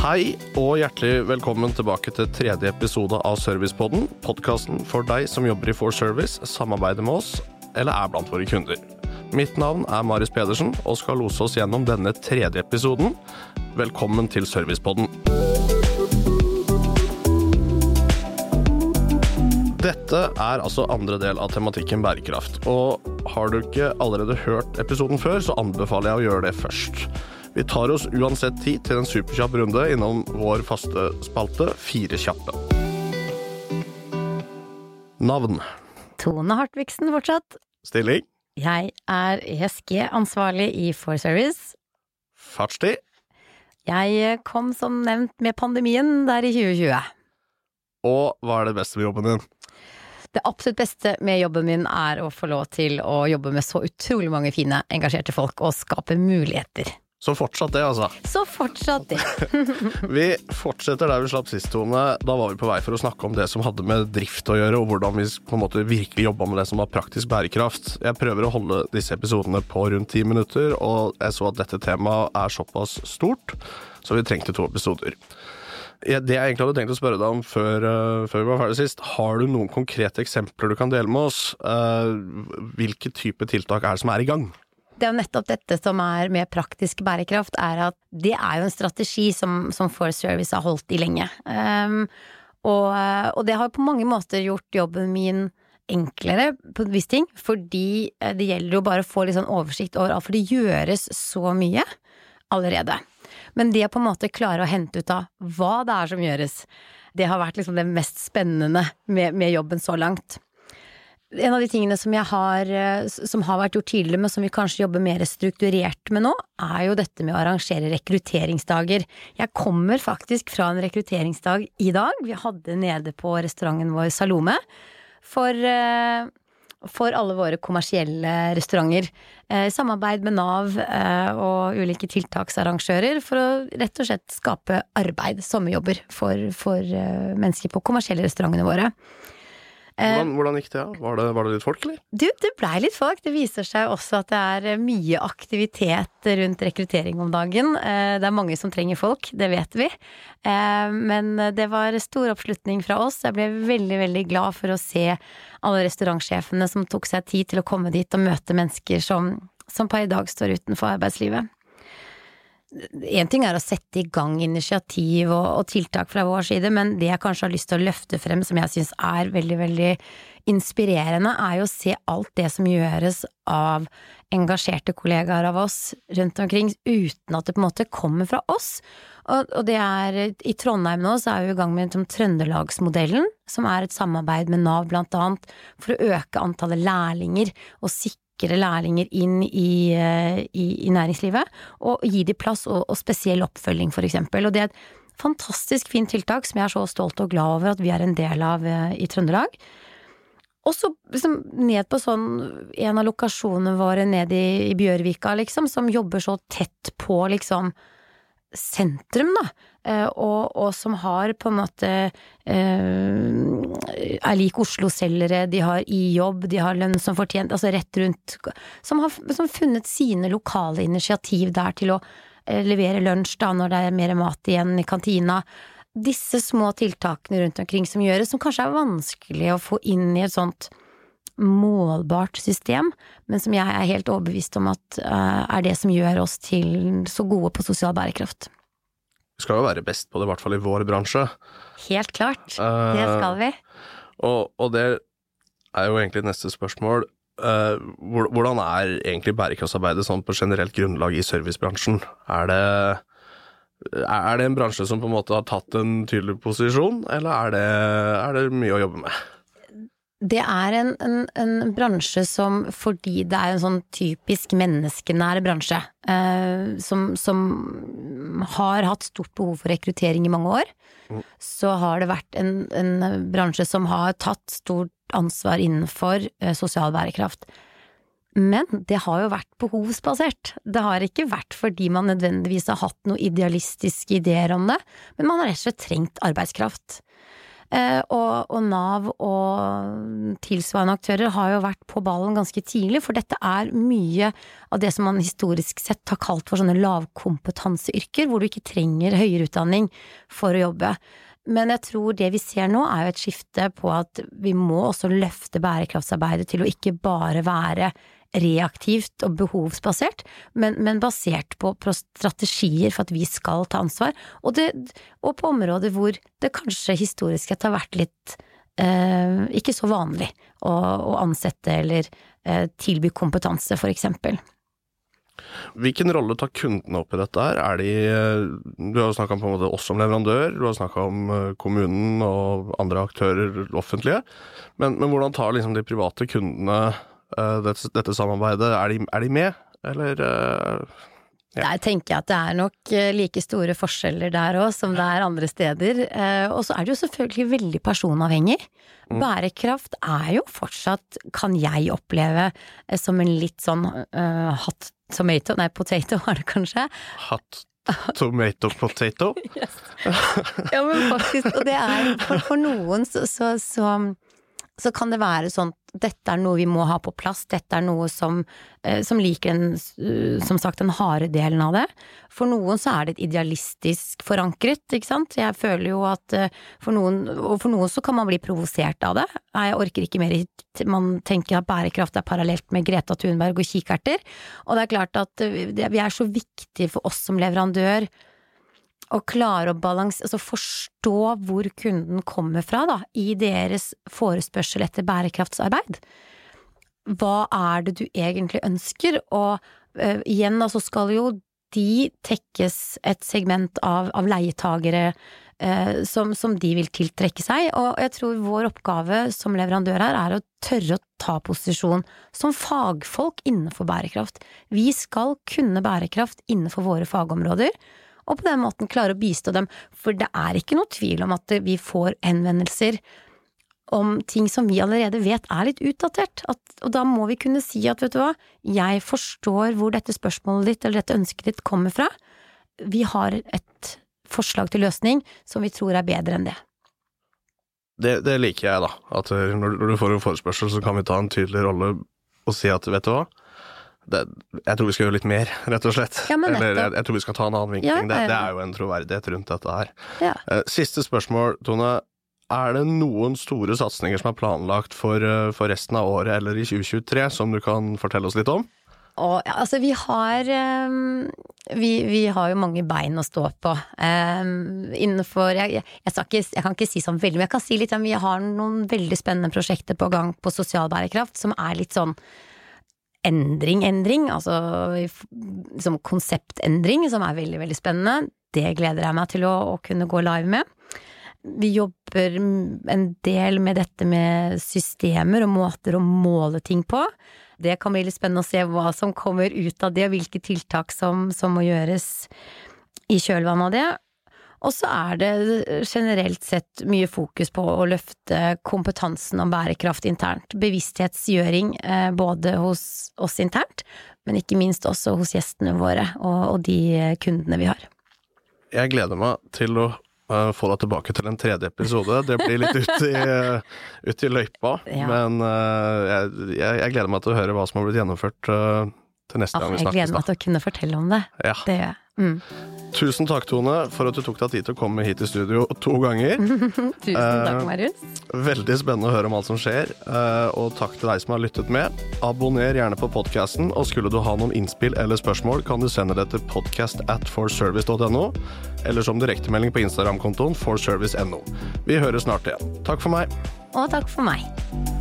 Hei og hjertelig velkommen tilbake til tredje episode av Servicepodden. Podkasten for deg som jobber i For Service, samarbeider med oss eller er blant våre kunder. Mitt navn er Marius Pedersen og skal lose oss gjennom denne tredje episoden. Velkommen til Servicepodden. Dette er altså andre del av tematikken bærekraft. Og har du ikke allerede hørt episoden før, så anbefaler jeg å gjøre det først. Vi tar oss uansett tid til en superkjapp runde innom vår faste spalte Fire kjappe. Navn. Tone Hartvigsen fortsatt. Stilling. Jeg er ESG-ansvarlig i Forservice. Fartstid. Jeg kom som nevnt med pandemien der i 2020. Og hva er det beste med jobben din? Det absolutt beste med jobben min er å få lov til å jobbe med så utrolig mange fine, engasjerte folk og skape muligheter. Så fortsatt det, altså. Så fortsatt det. Vi fortsetter der vi slapp sist, Tone. Da var vi på vei for å snakke om det som hadde med drift å gjøre, og hvordan vi på en måte virkelig jobba med det som var praktisk bærekraft. Jeg prøver å holde disse episodene på rundt ti minutter, og jeg så at dette temaet er såpass stort, så vi trengte to episoder. Det jeg egentlig hadde tenkt å spørre deg om før, uh, før, vi var ferdig sist, har du noen konkrete eksempler du kan dele med oss? Uh, hvilke type tiltak er det som er i gang? Det er jo nettopp dette som er med praktisk bærekraft, er at det er jo en strategi som, som For Service har holdt i lenge. Um, og, og, det har på mange måter gjort jobben min enklere på en viss ting, fordi det gjelder jo bare å få litt sånn oversikt over alt, for det gjøres så mye allerede. Men det å på en måte klare å hente ut av hva det er som gjøres, det har vært liksom det mest spennende med, med jobben så langt. En av de tingene som, har, som har vært gjort tidligere, men som vi kanskje jobber mer strukturert med nå, er jo dette med å arrangere rekrutteringsdager. Jeg kommer faktisk fra en rekrutteringsdag i dag. Vi hadde nede på restauranten vår Salome. For for alle våre kommersielle restauranter. Eh, I samarbeid med Nav eh, og ulike tiltaksarrangører for å rett og slett skape arbeid, sommerjobber, for, for eh, mennesker på kommersielle restaurantene våre. Hvordan, hvordan, gikk det? Var, det? var det litt folk, eller? Du, det blei litt folk. Det viser seg også at det er mye aktivitet rundt rekruttering om dagen. Det er mange som trenger folk, det vet vi. Men det var stor oppslutning fra oss. Jeg ble veldig, veldig glad for å se alle restaurantsjefene som tok seg tid til å komme dit og møte mennesker som, som per i dag står utenfor arbeidslivet. Én ting er å sette i gang initiativ og, og, tiltak fra vår side, men det jeg kanskje har lyst til å løfte frem som jeg syns er veldig, veldig inspirerende, er jo å se alt det som gjøres av engasjerte kollegaer av oss rundt omkring, uten at det på en måte kommer fra oss. Og, og det er I Trondheim nå så er vi i gang med Trøndelagsmodellen, som er et samarbeid med Nav blant annet, for å øke antallet lærlinger og sikre lærlinger inn i, eh, i, i næringslivet, og gi dem plass og, og spesiell oppfølging, for eksempel. Og det er et fantastisk fint tiltak som jeg er så stolt og glad over at vi er en del av eh, i Trøndelag. Og så liksom ned på sånn en av lokasjonene våre nede i, i Bjørvika, liksom, som jobber så tett på liksom sentrum, da. Eh, og, og, som har på en måte eh, er lik Oslo-selgere, de har i-jobb, de har lønn som fortjent, altså rett rundt Som har som funnet sine lokale initiativ der til å eh, levere lunsj da når det er mer mat igjen i kantina. Disse små tiltakene rundt omkring som gjøres, som kanskje er vanskelig å få inn i et sånt målbart system, men som jeg er helt overbevist om at uh, er det som gjør oss til så gode på sosial bærekraft. Vi skal jo være best på det, i hvert fall i vår bransje. Helt klart. Det eh, skal vi. Og, og, det er jo egentlig neste spørsmål. Uh, hvordan er egentlig bærekraftsarbeidet sånn på generelt grunnlag i servicebransjen? Er det, er det en bransje som på en måte har tatt en tydelig posisjon, eller er det, er det mye å jobbe med? Det er en, en, en, bransje som, fordi det er en sånn typisk menneskenær bransje, eh, som, som, har hatt stort behov for rekruttering i mange år, mm. så har det vært en, en, bransje som har tatt stort ansvar innenfor eh, sosial bærekraft. Men det har jo vært behovsbasert. Det har ikke vært fordi man nødvendigvis har hatt noen idealistiske ideer om det, men man har rett og slett trengt arbeidskraft. Eh, og, og Nav og tilsvarende aktører har jo vært på ballen ganske tidlig, for dette er mye av det som man historisk sett har kalt for sånne lavkompetanseyrker, hvor du ikke trenger høyere utdanning for å jobbe. Men jeg tror det vi ser nå er jo et skifte på at vi må også løfte bærekraftsarbeidet til å ikke bare være reaktivt og behovsbasert, men, men basert på, på, strategier for at vi skal ta ansvar, og, det, og på områder hvor det kanskje historisk sett har vært litt eh, ikke så vanlig å, å ansette eller eh, tilby kompetanse, for eksempel. Hvilken rolle tar kundene opp i dette her? Er de eh, Du har jo snakka om oss som leverandør, du har snakka om eh, kommunen og andre aktører offentlige. Men, men hvordan tar liksom de private kundene dette, dette samarbeidet. Er de, er de, med, eller uh, ja. Der tenker jeg at det er nok eh, like store forskjeller der òg som det er andre steder. Og så er det jo selvfølgelig veldig personavhengig. Mm. Bærekraft er jo fortsatt, kan jeg oppleve, som en litt sånn uh, hot tomato, nei potato var det kanskje. Hot tomato potato? yes. ja, men faktisk, og det er for, for noen så, så, så så kan det være sånn dette er noe vi må ha på plass, dette er noe som, eh, som liker den, eh, som sagt, den harde delen av det. For noen så er det et idealistisk forankret, ikke sant. Jeg føler jo at eh, for noen, og for noen så kan man bli provosert av det. Jeg orker ikke mer Man tenker at bærekraft er parallelt med Greta Thunberg og kikerter. Og det er klart at vi er så viktige for oss som leverandør å klare å balanse, altså forstå hvor kunden kommer fra, da, i deres forespørsel etter bærekraftsarbeid. Hva er det du egentlig ønsker? Og uh, igjen, så skal jo de tekkes et segment av, av leietagere uh, som, som, de vil tiltrekke seg, og jeg tror vår oppgave som leverandør her er å tørre å ta posisjon som fagfolk innenfor bærekraft. Vi skal kunne bærekraft innenfor våre fagområder, og på den måten klare å bistå dem. For det er ikke noe tvil om at vi får henvendelser om ting som vi allerede vet er litt utdatert. At, og da må vi kunne si at vet du hva, jeg forstår hvor dette spørsmålet ditt eller dette ønsket ditt kommer fra. Vi har et forslag til løsning som vi tror er bedre enn det. Det, det liker jeg, da. At når, når du får en forespørsel, så kan vi ta en tydelig rolle og si at vet du hva, det, jeg tror vi skal gjøre litt mer, rett og slett. Ja, Eller jeg, jeg, tror vi skal ta en annen vinkling. Ja, det, det, er jo en troverdighet rundt dette her. Ja. siste spørsmål, Tone. Er det noen store satsinger som er planlagt for, uh, for, resten av året eller i 2023, som du kan fortelle oss litt om? Og, altså, vi har um, vi, vi, har jo mange bein å stå på. Um, innenfor jeg, jeg, ikke, jeg, kan ikke si sånn veldig, men jeg kan si litt om vi har noen veldig spennende prosjekter på gang på sosial bærekraft, som er litt sånn endring, endring, altså som konseptendring, som er veldig, veldig spennende. Det gleder jeg meg til å, å kunne gå live med. Vi jobber en del med dette med systemer og måter å måle ting på. Det kan bli litt spennende å se hva som kommer ut av det, og hvilke tiltak som, som må gjøres i kjølvannet av det. Og så er det generelt sett mye fokus på å løfte kompetansen om bærekraft internt. Bevissthetsgjøring eh, både hos oss internt, men ikke minst også hos gjestene våre og, de kundene vi har. Jeg gleder meg til å uh, få deg tilbake til en tredje episode. Det blir litt ut i, ut i løypa, ja. men jeg, jeg, gleder meg til å høre hva som har blitt gjennomført til neste ah, gang vi snakkes. Jeg gleder meg til å kunne fortelle om det. Ja. Det gjør jeg. Mm. Tusen takk, Tone, for at du tok deg tid til å komme hit i studio to ganger. Tusen takk, Marius. Eh, veldig spennende å høre om alt som skjer, eh, og takk til deg som har lyttet med. Abonner gjerne på podkasten, og skulle du ha noen innspill eller spørsmål, kan du sende det til podcast at forservice.no, eller som direktemelding på Instagram-kontoen forservice.no. Vi høres snart igjen. Takk for meg. Og takk for meg.